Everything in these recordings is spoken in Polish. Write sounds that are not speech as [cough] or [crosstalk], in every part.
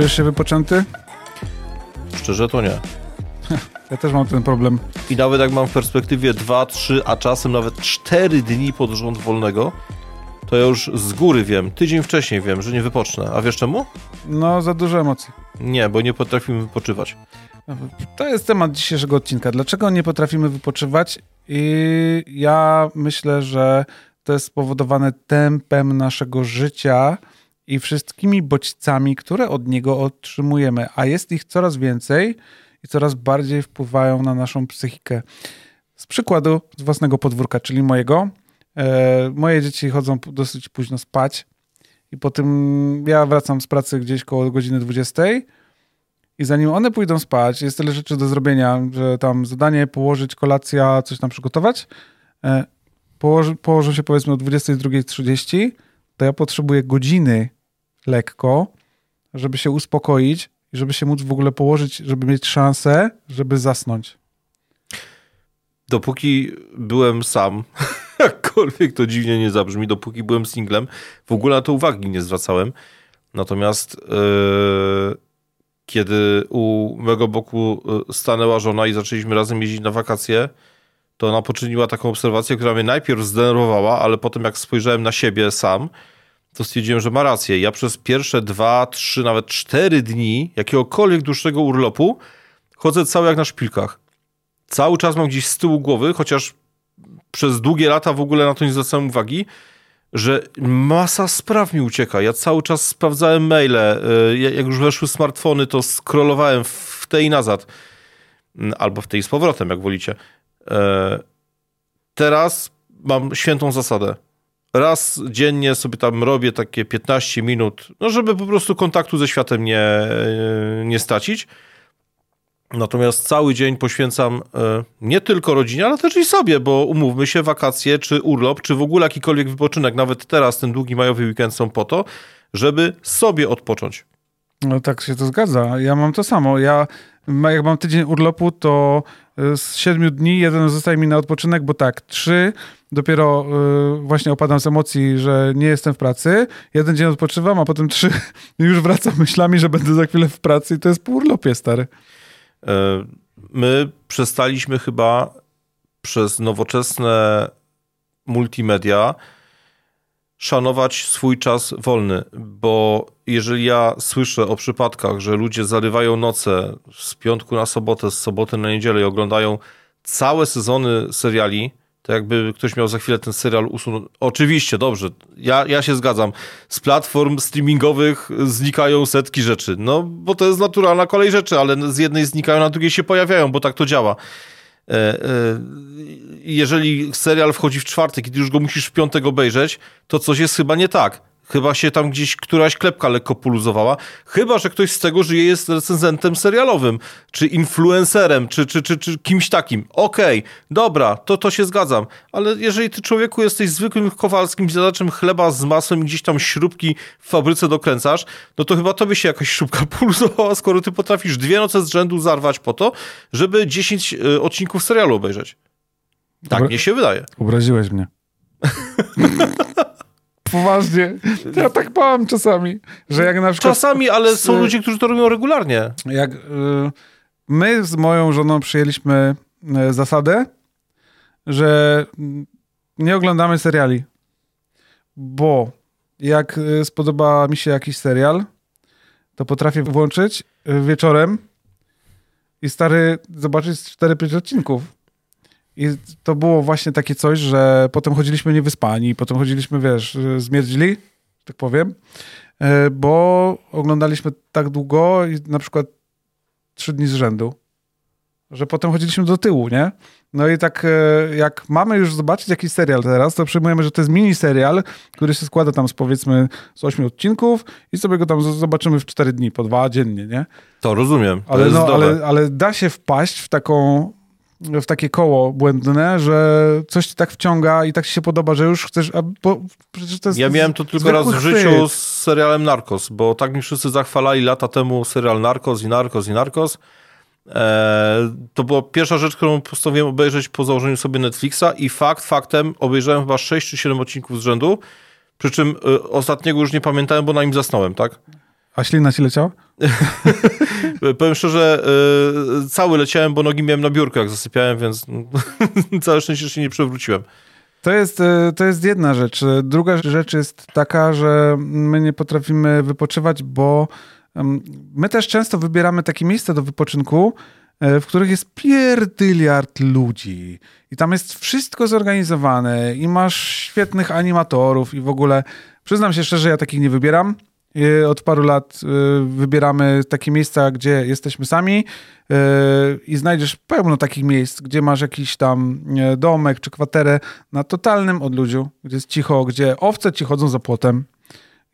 Czujesz się wypoczęty? Szczerze to nie. Ja też mam ten problem. I nawet jak mam w perspektywie 2, 3, a czasem nawet 4 dni pod rząd wolnego, to ja już z góry wiem, tydzień wcześniej wiem, że nie wypocznę. A wiesz czemu? No, za dużo emocji. Nie, bo nie potrafimy wypoczywać. To jest temat dzisiejszego odcinka. Dlaczego nie potrafimy wypoczywać? I ja myślę, że to jest spowodowane tempem naszego życia i wszystkimi bodźcami, które od niego otrzymujemy, a jest ich coraz więcej i coraz bardziej wpływają na naszą psychikę. Z przykładu z własnego podwórka, czyli mojego. E, moje dzieci chodzą dosyć późno spać i potem ja wracam z pracy gdzieś koło godziny 20 i zanim one pójdą spać, jest tyle rzeczy do zrobienia, że tam zadanie, położyć, kolacja, coś tam przygotować. E, położy, położą się powiedzmy o 22.30, to ja potrzebuję godziny lekko, żeby się uspokoić i żeby się móc w ogóle położyć, żeby mieć szansę, żeby zasnąć. Dopóki byłem sam, [laughs] jakkolwiek to dziwnie nie zabrzmi, dopóki byłem singlem, w ogóle na to uwagi nie zwracałem. Natomiast yy, kiedy u mego boku yy, stanęła żona i zaczęliśmy razem jeździć na wakacje, to ona poczyniła taką obserwację, która mnie najpierw zdenerwowała, ale potem jak spojrzałem na siebie sam, to stwierdziłem, że ma rację. Ja przez pierwsze dwa, trzy, nawet cztery dni jakiegokolwiek dłuższego urlopu chodzę cały jak na szpilkach. Cały czas mam gdzieś z tyłu głowy, chociaż przez długie lata w ogóle na to nie zwracałem uwagi, że masa spraw mi ucieka. Ja cały czas sprawdzałem maile. Y, jak już weszły smartfony, to scrollowałem w tej i nazad. Mm, albo w tej z powrotem, jak wolicie. Y, teraz mam świętą zasadę raz dziennie sobie tam robię takie 15 minut, no żeby po prostu kontaktu ze światem nie, nie stracić. Natomiast cały dzień poświęcam e, nie tylko rodzinie, ale też i sobie, bo umówmy się, wakacje, czy urlop, czy w ogóle jakikolwiek wypoczynek, nawet teraz ten długi majowy weekend są po to, żeby sobie odpocząć. No tak się to zgadza. Ja mam to samo. Ja jak mam tydzień urlopu, to e, z siedmiu dni jeden zostaje mi na odpoczynek, bo tak, trzy dopiero y, właśnie opadam z emocji, że nie jestem w pracy. Jeden dzień odpoczywam, a potem trzy [laughs] już wracam myślami, że będę za chwilę w pracy i to jest pół urlopie, stary. E, my przestaliśmy chyba przez nowoczesne multimedia szanować swój czas wolny, bo jeżeli ja słyszę o przypadkach, że ludzie zarywają noce z piątku na sobotę, z soboty na niedzielę i oglądają całe sezony seriali, to jakby ktoś miał za chwilę ten serial usunąć. Oczywiście, dobrze, ja, ja się zgadzam. Z platform streamingowych znikają setki rzeczy, no bo to jest naturalna kolej rzeczy, ale z jednej znikają, na drugiej się pojawiają, bo tak to działa. E, e, jeżeli serial wchodzi w czwartek ty już go musisz w piątek obejrzeć, to coś jest chyba nie tak. Chyba się tam gdzieś któraś klepka lekko poluzowała. Chyba, że ktoś z tego żyje, jest recenzentem serialowym, czy influencerem, czy, czy, czy, czy kimś takim. Okej, okay, dobra, to, to się zgadzam. Ale jeżeli ty człowieku jesteś zwykłym kowalskim zjadaczem chleba z masłem i gdzieś tam śrubki w fabryce dokręcasz, no to chyba tobie się jakaś śrubka [laughs] poluzowała, skoro ty potrafisz dwie noce z rzędu zarwać po to, żeby 10 y, odcinków serialu obejrzeć. Tak Obra- mnie się wydaje. Obraziłeś mnie. [laughs] Poważnie. Ja tak mam czasami, że jak na przykład... Czasami, ale są ludzie, którzy to robią regularnie. Jak y, my z moją żoną przyjęliśmy y, zasadę, że nie oglądamy seriali, bo jak y, spodoba mi się jakiś serial, to potrafię włączyć wieczorem i stary zobaczyć 4-5 odcinków. I to było właśnie takie coś, że potem chodziliśmy niewyspani, potem chodziliśmy, wiesz, zmierdzili, tak powiem, e, bo oglądaliśmy tak długo i na przykład trzy dni z rzędu, że potem chodziliśmy do tyłu, nie? No i tak e, jak mamy już zobaczyć jakiś serial teraz, to przyjmujemy, że to jest mini serial, który się składa tam z powiedzmy z ośmiu odcinków i sobie go tam zobaczymy w cztery dni, po dwa dziennie, nie? To rozumiem. To ale, no, ale, ale da się wpaść w taką w takie koło błędne, że coś ci tak wciąga i tak ci się podoba, że już chcesz... A, bo przecież to jest ja miałem to tylko raz w życiu z serialem Narcos, bo tak mi wszyscy zachwalali lata temu serial Narcos i Narcos i Narcos. Eee, to była pierwsza rzecz, którą postanowiłem obejrzeć po założeniu sobie Netflixa i fakt faktem obejrzałem chyba 6 czy 7 odcinków z rzędu, przy czym y, ostatniego już nie pamiętałem, bo na nim zasnąłem, tak? A ślina ci leciała? [laughs] Powiem szczerze, yy, cały leciałem, bo nogi miałem na biurku, jak zasypiałem, więc [laughs] całe szczęście się nie przewróciłem. To jest, y, to jest jedna rzecz. Druga rzecz jest taka, że my nie potrafimy wypoczywać, bo my też często wybieramy takie miejsca do wypoczynku, e, w których jest pierdyliard ludzi. I tam jest wszystko zorganizowane i masz świetnych animatorów i w ogóle. Przyznam się szczerze, ja takich nie wybieram. Od paru lat y, wybieramy takie miejsca, gdzie jesteśmy sami y, i znajdziesz pełno takich miejsc, gdzie masz jakiś tam domek czy kwaterę na totalnym odludziu, gdzie jest cicho, gdzie owce ci chodzą za płotem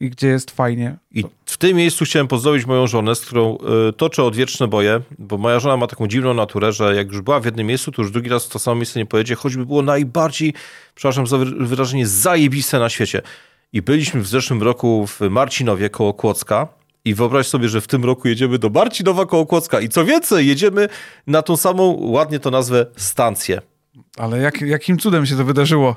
i gdzie jest fajnie. I w tym miejscu chciałem pozdrowić moją żonę, z którą y, toczę odwieczne boje, bo moja żona ma taką dziwną naturę, że jak już była w jednym miejscu, to już drugi raz to samo miejsce nie pojedzie, choćby było najbardziej, przepraszam za wyrażenie, zajebiste na świecie. I byliśmy w zeszłym roku w Marcinowie koło Kłodzka. I wyobraź sobie, że w tym roku jedziemy do Marcinowa koło Kłodzka. I co więcej, jedziemy na tą samą, ładnie to nazwę, stację. Ale jak, jakim cudem się to wydarzyło?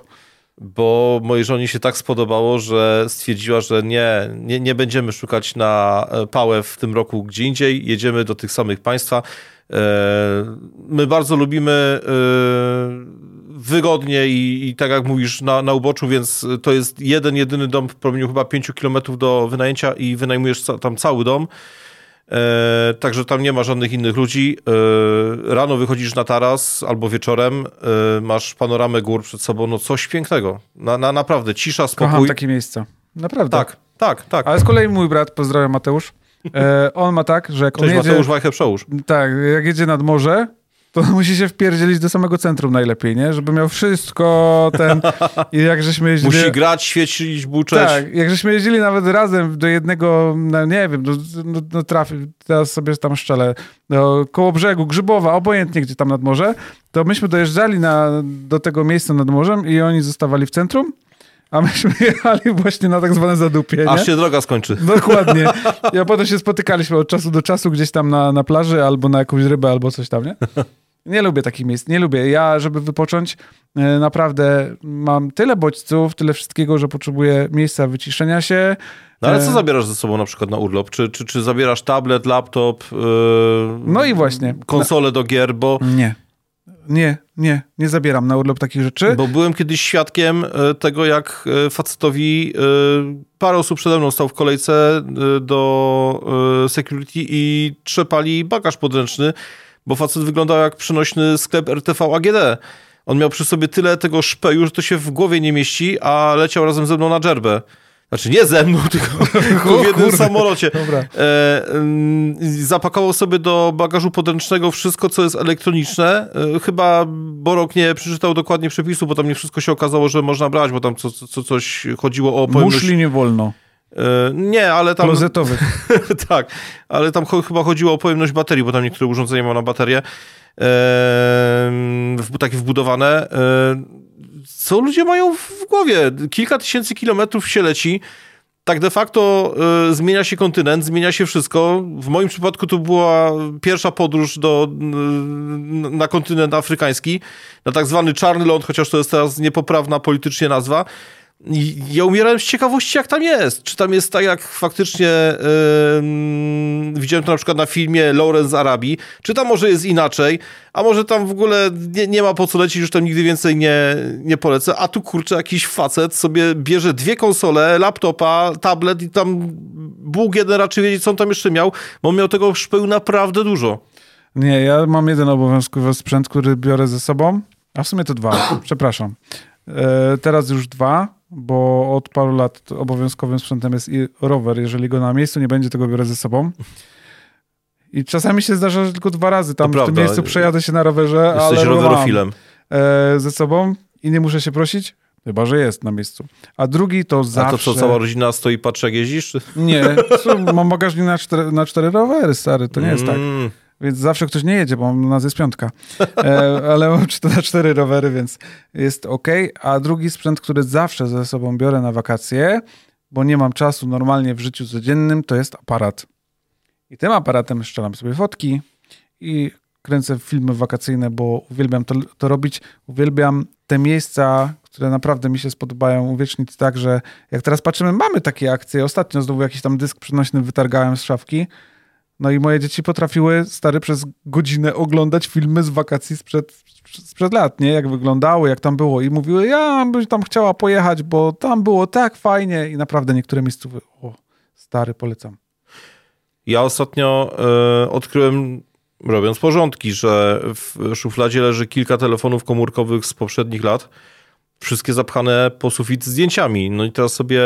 Bo mojej żonie się tak spodobało, że stwierdziła, że nie, nie, nie będziemy szukać na e, pałę w tym roku gdzie indziej, jedziemy do tych samych państwa. E, my bardzo lubimy e, wygodnie i, i, tak jak mówisz, na, na uboczu, więc to jest jeden, jedyny dom w promieniu chyba 5 kilometrów do wynajęcia i wynajmujesz ca tam cały dom. E, także tam nie ma żadnych innych ludzi. E, rano wychodzisz na taras albo wieczorem, e, masz panoramę gór przed sobą, no coś pięknego. Na, na, naprawdę, cisza, spokój. Kocham takie miejsca. Naprawdę. Tak, tak, tak. Ale z kolei mój brat, pozdrawiam Mateusz, e, on ma tak, że jak Cześć, on jedzie... Mateusz Wajchę Przełóż. Tak, jak jedzie nad morze, to [laughs] musi się wpierdzielić do samego centrum najlepiej, nie? Żeby miał wszystko ten... [laughs] I jak żeśmy jeździli... Musi grać, świecić, buczeć. Tak, jak żeśmy jeździli nawet razem do jednego, no nie wiem, do, do, do trafi, teraz sobie tam szczelę, do, koło brzegu, Grzybowa, obojętnie gdzie tam nad morze, to myśmy dojeżdżali na, do tego miejsca nad morzem i oni zostawali w centrum, a myśmy [laughs] jechali właśnie na tak zwane zadupie. Aż się droga skończy. [laughs] Dokładnie. [laughs] I potem się spotykaliśmy od czasu do czasu gdzieś tam na, na plaży albo na jakąś rybę albo coś tam, nie? Nie lubię takich miejsc, nie lubię. Ja, żeby wypocząć, e, naprawdę mam tyle bodźców, tyle wszystkiego, że potrzebuję miejsca wyciszenia się. No ale co e, zabierasz ze sobą na przykład na urlop? Czy, czy, czy zabierasz tablet, laptop? Yy, no i właśnie. Konsolę do gier, bo... Nie nie, nie, nie zabieram na urlop takich rzeczy. Bo byłem kiedyś świadkiem e, tego, jak e, facetowi e, parę osób przede mną stał w kolejce do security i trzepali bagaż podręczny, bo facet wyglądał jak przenośny sklep RTV AGD. On miał przy sobie tyle tego szpeju, że to się w głowie nie mieści, a leciał razem ze mną na dżerbę. Znaczy nie ze mną, tylko, [laughs] tylko w jednym samolocie. E, zapakował sobie do bagażu podręcznego wszystko, co jest elektroniczne. E, chyba Borok nie przeczytał dokładnie przepisu, bo tam nie wszystko się okazało, że można brać, bo tam co, co, coś chodziło o pojemność... Muszli nie wolno. E, nie, ale tam... Klozetowych. [laughs] tak, ale tam chyba chodziło o pojemność baterii, bo tam niektóre urządzenia ma na baterię. E, w, takie wbudowane. E, co ludzie mają w głowie? Kilka tysięcy kilometrów się leci, tak de facto y, zmienia się kontynent, zmienia się wszystko. W moim przypadku to była pierwsza podróż do, y, na kontynent afrykański, na tak zwany czarny ląd, chociaż to jest teraz niepoprawna politycznie nazwa ja umierałem z ciekawości, jak tam jest. Czy tam jest tak, jak faktycznie yy, widziałem to na przykład na filmie Lawrence Arabii, czy tam może jest inaczej, a może tam w ogóle nie, nie, ma po co lecieć, już tam nigdy więcej nie, nie polecę, a tu kurczę jakiś facet sobie bierze dwie konsole, laptopa, tablet i tam Bóg jeden raczej wiedzieć, co on tam jeszcze miał, bo miał tego szpeł naprawdę dużo. Nie, ja mam jeden obowiązkowy sprzęt, który biorę ze sobą, a w sumie to dwa, [coughs] przepraszam. E, teraz już dwa, bo od paru lat obowiązkowym sprzętem jest i rower. Jeżeli go na miejscu nie będzie, to go biorę ze sobą. I czasami się zdarza, że tylko dwa razy tam to w prawda. tym miejscu przejadę się na rowerze, Jesteś ale rowerofilem. E, ze sobą i nie muszę się prosić, chyba, że jest na miejscu. A drugi to zawsze... A to co, cała rodzina stoi i patrzy jak jeździsz? Nie, mam bagażnik na cztery, na cztery rowery, stary, to nie jest tak. Więc zawsze ktoś nie jedzie, bo nas jest piątka. E, [laughs] ale mam na cztery rowery, więc jest ok. A drugi sprzęt, który zawsze ze sobą biorę na wakacje, bo nie mam czasu normalnie w życiu codziennym, to jest aparat. I tym aparatem szczelam sobie fotki i kręcę filmy wakacyjne, bo uwielbiam to, to robić. Uwielbiam te miejsca, które naprawdę mi się spodobają, uwiecznić tak, że jak teraz patrzymy, mamy takie akcje. Ostatnio znowu jakiś tam dysk przenośny wytargałem z szafki No i moje dzieci potrafiły, stary, przez godzinę oglądać filmy z wakacji sprzed, sprzed lat, nie? Jak wyglądały, jak tam było. I mówiły, ja bym tam chciała pojechać, bo tam było tak fajnie. I naprawdę niektóre miejscowe, o, stary, polecam. Ja ostatnio y, odkryłem, robiąc porządki, że w szufladzie leży kilka telefonów komórkowych z poprzednich lat wszystkie zapchane po sufit zdjęciami. No i teraz sobie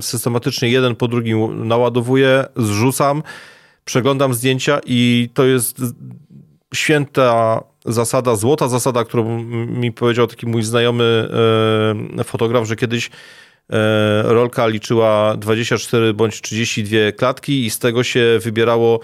systematycznie jeden po drugim naładowuję, zrzucam, przeglądam zdjęcia i to jest święta zasada, złota zasada, którą mi powiedział taki mój znajomy fotograf, że kiedyś rolka liczyła 24 bądź 32 klatki i z tego się wybierało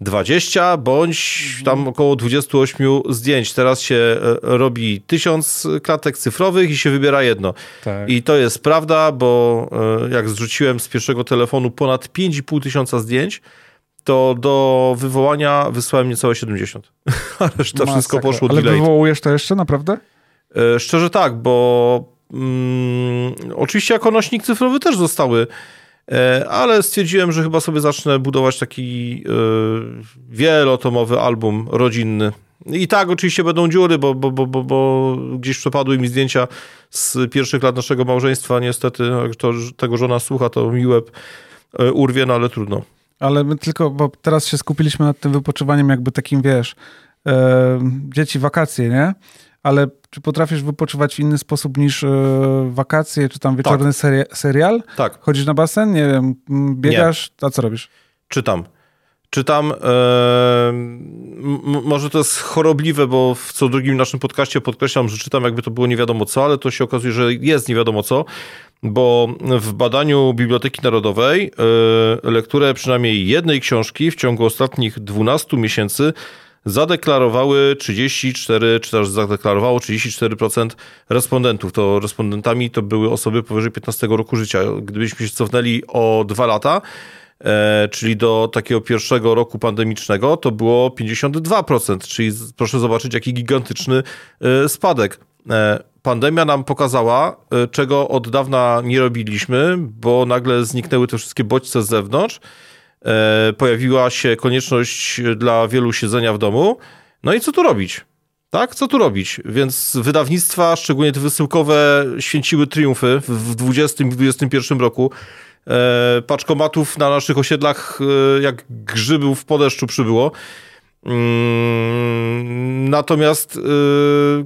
20 bądź tam około 28 zdjęć. Teraz się e, robi 1000 klatek cyfrowych i się wybiera jedno. Tak. I to jest prawda, bo e, jak zrzuciłem z pierwszego telefonu ponad 5,5 tysiąca zdjęć, to do wywołania wysłałem niecałe 70. A reszta Masakra. wszystko poszło Ale delayed. wywołujesz to jeszcze naprawdę? E, szczerze tak, bo mm, oczywiście jako nośnik cyfrowy też zostały ale stwierdziłem, że chyba sobie zacznę budować taki e, wielotomowy album rodzinny. I tak oczywiście będą dziury, bo, bo, bo, bo, bo gdzieś przepadły mi zdjęcia z pierwszych lat naszego małżeństwa. Niestety, jak to, tego żona słucha, to mi łeb e, urwie, no ale trudno. Ale my tylko, bo teraz się skupiliśmy nad tym wypoczywaniem jakby takim, wiesz, e, dzieci wakacje, nie? Ale czy potrafisz wypoczywać w inny sposób niż e, wakacje, czy tam wieczorny tak. serial? Tak. Chodzisz na basen? Nie wiem, biegasz? Nie. A co robisz? Czytam. Czytam, e, może to jest chorobliwe, bo w co drugim naszym podcaście podkreślam, że czytam jakby to było nie wiadomo co, ale to się okazuje, że jest nie wiadomo co, bo w badaniu Biblioteki Narodowej e, lekturę przynajmniej jednej książki w ciągu ostatnich 12 miesięcy zadeklarowały 34, czy też zadeklarowało 34% respondentów. To respondentami to były osoby powyżej 15 roku życia. Gdybyśmy się cofnęli o dwa lata, e, czyli do takiego pierwszego roku pandemicznego, to było 52%, czyli proszę zobaczyć, jaki gigantyczny e, spadek. E, pandemia nam pokazała, e, czego od dawna nie robiliśmy, bo nagle zniknęły te wszystkie bodźce z zewnątrz pojawiła się konieczność dla wielu siedzenia w domu. No i co tu robić? Tak, co tu robić? Więc wydawnictwa, szczególnie te wysyłkowe, święciły triumfy w 20 i 21 roku. E, paczkomatów na naszych osiedlach e, jak grzybów po deszczu przybyło. Mm, natomiast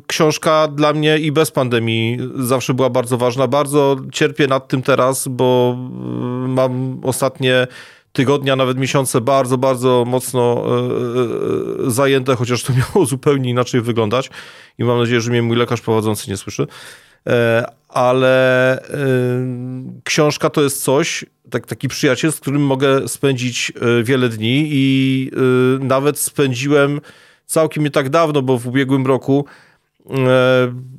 książka dla mnie i bez pandemii zawsze była bardzo ważna. Bardzo cierpię nad tym teraz, bo mam ostatnie tygodnia, nawet miesiące bardzo, bardzo mocno e, e, zajęte, chociaż to [laughs] miało zupełnie inaczej wyglądać i mam nadzieję, że mnie mój lekarz prowadzący nie słyszy. E, ale książka to jest coś, tak, taki przyjaciel, z którym mogę spędzić wiele dni i nawet spędziłem całkiem nie tak dawno, bo w ubiegłym roku E,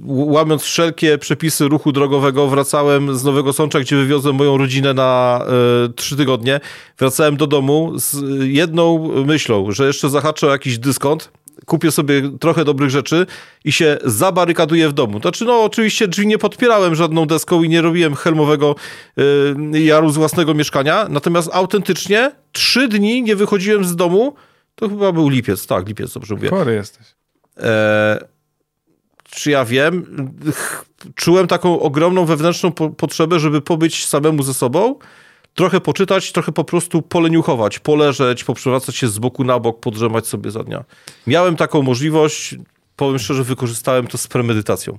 łamiąc wszelkie przepisy ruchu drogowego, wracałem z Nowego Sącza, gdzie wywiozłem moją rodzinę na e, trzy tygodnie. Wracałem do domu z jedną myślą, że jeszcze zahaczę o jakiś dyskont, kupię sobie trochę dobrych rzeczy i się zabarykaduję w domu. Znaczy, no oczywiście drzwi nie podpierałem żadną deską i nie robiłem helmowego y, jaru z własnego mieszkania, natomiast autentycznie trzy dni nie wychodziłem z domu, to chyba był lipiec, tak, lipiec, dobrze mówię. Chory jesteś. E, czy ja wiem, czułem taką ogromną wewnętrzną po potrzebę, żeby pobyć samemu ze sobą, trochę poczytać, trochę po prostu poleniuchować, poleżeć, poprzewracać się z boku na bok, podrzemać sobie za dnia. Miałem taką możliwość, powiem szczerze, wykorzystałem to z premedytacją.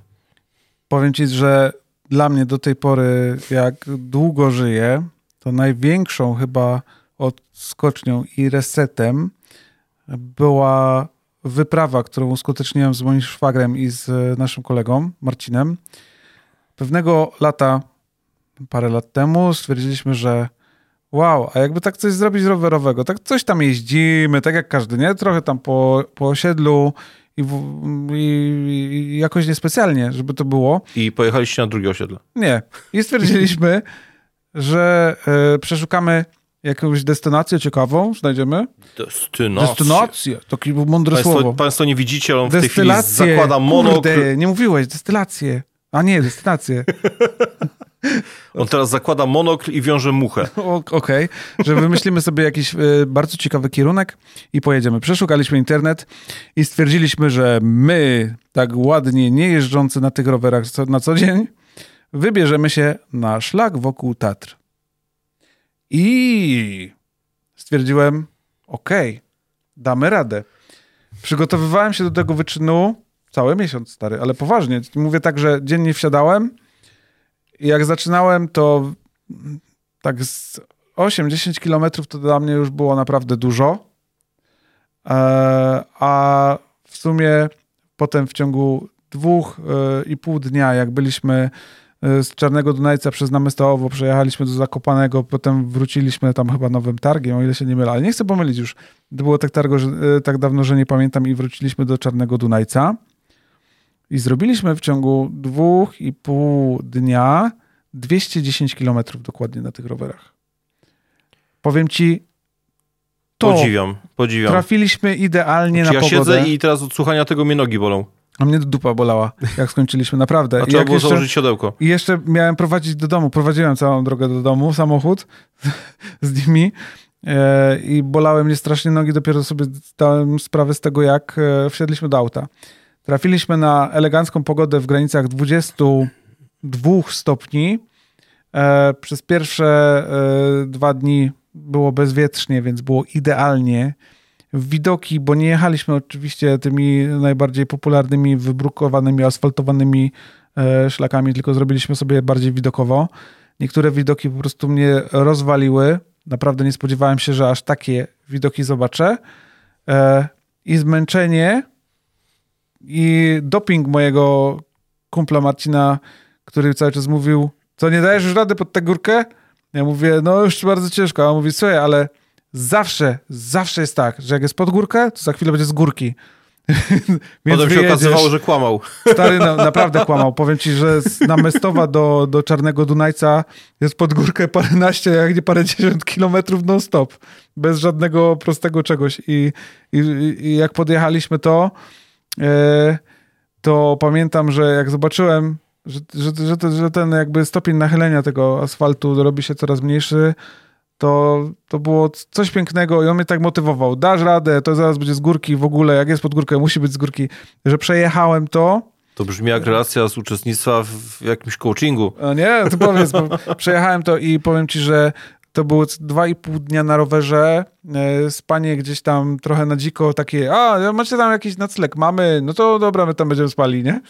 Powiem ci, że dla mnie do tej pory, jak długo żyję, to największą chyba odskocznią i resetem była wyprawa, którą uskuteczniłem z moim szwagrem i z e, naszym kolegą Marcinem. Pewnego lata, parę lat temu, stwierdziliśmy, że wow, a jakby tak coś zrobić rowerowego, tak coś tam jeździmy, tak jak każdy, nie? Trochę tam po, po osiedlu i, i, i jakoś niespecjalnie, żeby to było. I pojechaliście na drugie osiedle? Nie. I stwierdziliśmy, [laughs] że y, przeszukamy jakąś destynację ciekawą znajdziemy? Destynację. Destynację, takie mądre państwo, słowo. Państwo nie widzicie, on w tej chwili zakłada monokl. Kurde, nie mówiłeś, destylację. A nie, destynację. [laughs] On teraz zakłada monokl i wiąże muchę. [laughs] Okej, okay. że wymyślimy sobie jakiś y, bardzo ciekawy kierunek i pojedziemy. Przeszukaliśmy internet i stwierdziliśmy, że my, tak ładnie nie jeżdżący na tych rowerach na co dzień, wybierzemy się na szlak wokół Tatr. I stwierdziłem, okej, okay, damy radę. Przygotowywałem się do tego wyczynu cały miesiąc, stary, ale poważnie. Mówię tak, że dziennie wsiadałem i jak zaczynałem, to tak z 8-10 kilometrów to dla mnie już było naprawdę dużo. E, a w sumie potem w ciągu dwóch e, i pół dnia, jak byliśmy z Czarnego Dunajca przez Namestołowo, przejechaliśmy do Zakopanego, potem wróciliśmy tam chyba nowym targiem, o ile się nie mylę, ale nie chcę pomylić już. Było tak, targo, że, tak dawno, że nie pamiętam i wróciliśmy do Czarnego Dunajca. I zrobiliśmy w ciągu dwóch i pół dnia 210 kilometrów dokładnie na tych rowerach. Powiem ci, to podziwiam, podziwiam. trafiliśmy idealnie znaczy, na ja pogodę. Ja siedzę i teraz od słuchania tego mnie nogi bolą. A mnie dupa bolała, jak skończyliśmy, naprawdę. A trzeba było jeszcze, założyć siodełko. I jeszcze miałem prowadzić do domu. Prowadziłem całą drogę do domu, samochód [laughs] z nimi e, i bolały mnie strasznie nogi. Dopiero sobie zdałem sprawę z tego, jak e, wsiedliśmy do auta. Trafiliśmy na elegancką pogodę w granicach 22 stopni. E, przez pierwsze e, dwa dni było bezwietrznie, więc było idealnie. Widoki, bo nie jechaliśmy oczywiście tymi najbardziej popularnymi, wybrukowanymi, asfaltowanymi e, szlakami, tylko zrobiliśmy sobie bardziej widokowo. Niektóre widoki po prostu mnie rozwaliły. Naprawdę nie spodziewałem się, że aż takie widoki zobaczę. I zmęczenie i doping mojego kumpla Marcina, który cały czas mówił, co nie dajesz już rady pod tę górkę? Ja mówię, no już bardzo ciężko. A on mówi, słuchaj, ale zawsze, zawsze jest tak, że jak jest pod górkę, to za chwilę będzie z górki. [laughs] Więc Potem się okazywało, że kłamał. Stary no, naprawdę kłamał. Powiem ci, że z Namestowa do, do Czarnego Dunajca jest pod górkę paręnaście, jak nie parędziesiąt kilometrów non-stop. Bez żadnego prostego czegoś. I, i, i jak podjechaliśmy to, E, to pamiętam, że jak zobaczyłem, że, że, że, że, ten jakby stopień nachylenia tego asfaltu robi się coraz mniejszy, to, to było coś pięknego i on mnie tak motywował. Dasz radę, to zaraz będzie z górki w ogóle, jak jest pod górkę, musi być z górki. Że przejechałem to. To brzmi jak relacja z uczestnictwa w jakimś coachingu. No nie, to powiedz, przejechałem to i powiem ci, że to było dwa i pół dnia na rowerze, e, spanie gdzieś tam trochę na dziko, takie, a macie tam jakiś nocleg, mamy, no to dobra, my tam będziemy spali, nie?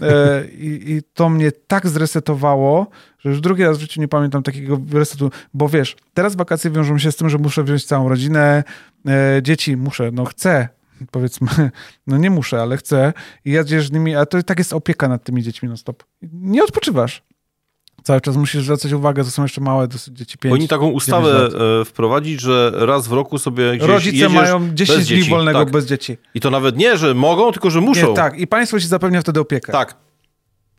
E, I, I, to mnie tak zresetowało, że już drugi raz w życiu nie pamiętam takiego resetu, bo wiesz, teraz wakacje wiążą się z tym, że muszę wziąć całą rodzinę, e, dzieci muszę, no chcę, powiedzmy, [laughs] no nie muszę, ale chcę i jedziesz z nimi, a to tak jest opieka nad tymi dziećmi non stop. Nie odpoczywasz. Cały czas musisz zwracać uwagę, to są jeszcze małe dosyć dzieci 5. Powinni taką ustawę e, wprowadzić, że raz w roku sobie gdzieś Rodzice mają 10 dni wolnego tak. bez dzieci. I to nawet nie, że mogą, tylko że muszą. Nie, tak. I państwo ci zapewnia wtedy opiekę. Tak.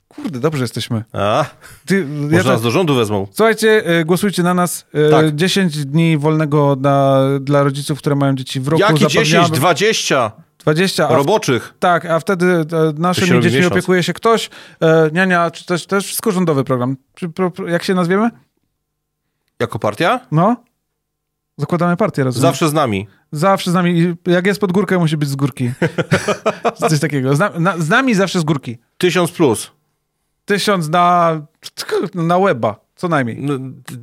Kurde, dobrze jesteśmy. A, Ty, może ja nas do rządu wezmą. Słuchajcie, e, głosujcie na nas. E, tak. 10 dni wolnego na, dla rodziców, które mają dzieci w roku. Jaki 10? 20? 20 roboczych. tak, a wtedy e, naszymi dziećmi miesiąc. opiekuje się ktoś. E, niania, czy też, też wszystko rządowy program. Czy, pro, jak się nazwiemy? Jako partia? No. Zakładamy partię razem. Zawsze z nami. Zawsze z nami. Jak jest pod górkę, musi być z górki. [laughs] Coś takiego. Z, na, z, nami zawsze z górki. Tysiąc plus. Tysiąc na, na weba, co najmniej. No,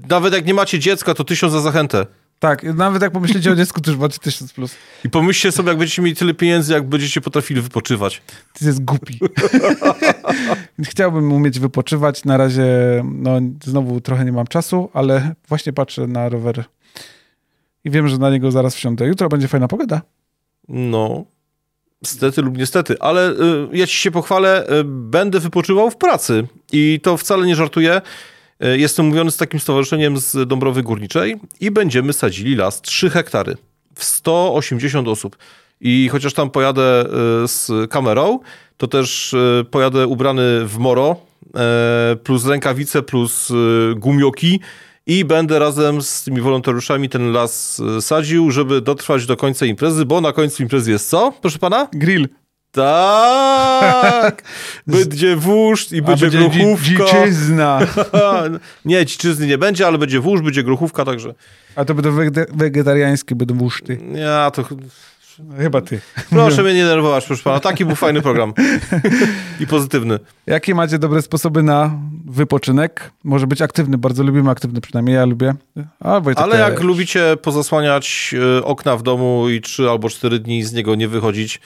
nawet jak nie macie dziecka, to tysiąc za zachętę. Tak, nawet jak pomyślicie o dziecku, to już macie 1000 plus. I pomyślcie sobie, jak będziecie mieli tyle pieniędzy, jak będziecie potrafili wypoczywać. Ty jest głupi. [laughs] Chciałbym umieć wypoczywać. Na razie, no znowu trochę nie mam czasu, ale właśnie patrzę na rower i wiem, że na niego zaraz wsiądę. Jutro będzie fajna pogoda. No, Stety lub niestety, ale y, ja ci się pochwalę, y, będę wypoczywał w pracy i to wcale nie żartuję. E, jestem mówiony z takim stowarzyszeniem z Dąbrowy Górniczej i będziemy sadzili las 3 hektary w 180 osób. I chociaż tam pojadę e, z kamerą, to też e, pojadę ubrany w moro, plus rękawice, plus gumioki i będę razem z tymi wolontariuszami ten las sadził, żeby dotrwać do końca imprezy, bo na końcu imprezy jest co, proszę pana? Grill. Tak! [laughs] Będzie wóż i będzie, będzie gruchówka. dziczyzna. [laughs] nie, dziczyzny nie będzie, ale będzie wóż, będzie gruchówka, także... A to będą wege- wegetariańskie, będą wuszty. Ja to... Chyba ty. Proszę [laughs] mnie nie nerwować, proszę pana. Taki był fajny program. I pozytywny. Jakie macie dobre sposoby na wypoczynek? Może być aktywny, bardzo lubimy aktywny, przynajmniej ja lubię. A, Wojtek Ale jak lubicie pozasłaniać e, okna w domu i trzy albo cztery dni z niego nie wychodzić,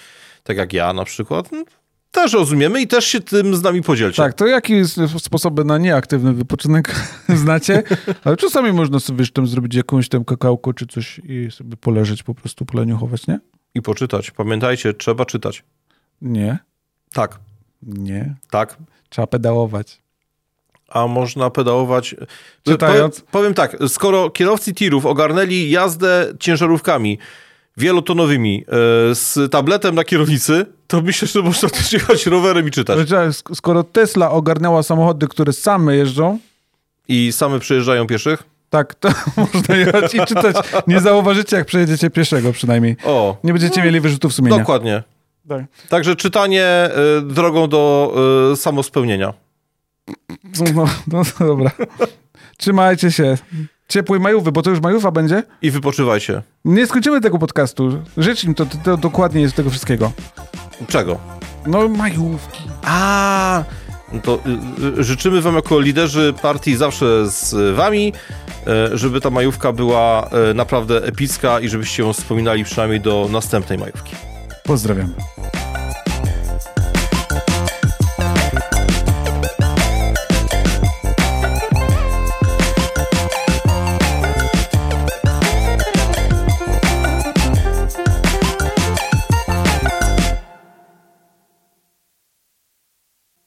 tak jak ja na przykład, no, też rozumiemy i też się tym z nami podzielcie. Tak, to jakie sposoby na nieaktywny wypoczynek [laughs] znacie? Ale czasami można sobie wiesz, tam zrobić jakąś tam kakałko czy coś i sobie poleżeć, po prostu poleniuchować, nie? I poczytać. Pamiętajcie, trzeba czytać. Nie, Tak, nie. tak. Trzeba pedałować. A można pedałować. Czytając. Powiem, powiem tak, skoro kierowcy tirów ogarnęli jazdę ciężarówkami wielotonowymi e, z tabletem na kierownicy, to myślę, że można też jechać rowerem i czytać. Skoro Tesla ogarnęła samochody, które same jeżdżą, I same przejeżdżają pieszych. tak, to [laughs] można jechać i czytać. Nie zauważycie, jak przejedziecie pieszego przynajmniej. O, Nie będziecie mieli wyrzutów sumienia. dokładnie. Tak. Także czytanie e, drogą do e, samospełnienia. No, no, no dobra. Trzymajcie się. Ciepłej majówy, bo to już majówa będzie. I wypoczywajcie. Nie skończymy tego podcastu. Życz im to, to, to dokładnie jest tego wszystkiego. Czego? No majówki. A, no to y, y, życzymy wam jako liderzy partii zawsze z wami, e, żeby ta majówka była e, naprawdę epicka i żebyście ją wspominali przynajmniej do następnej majówki. Pozdrawiam.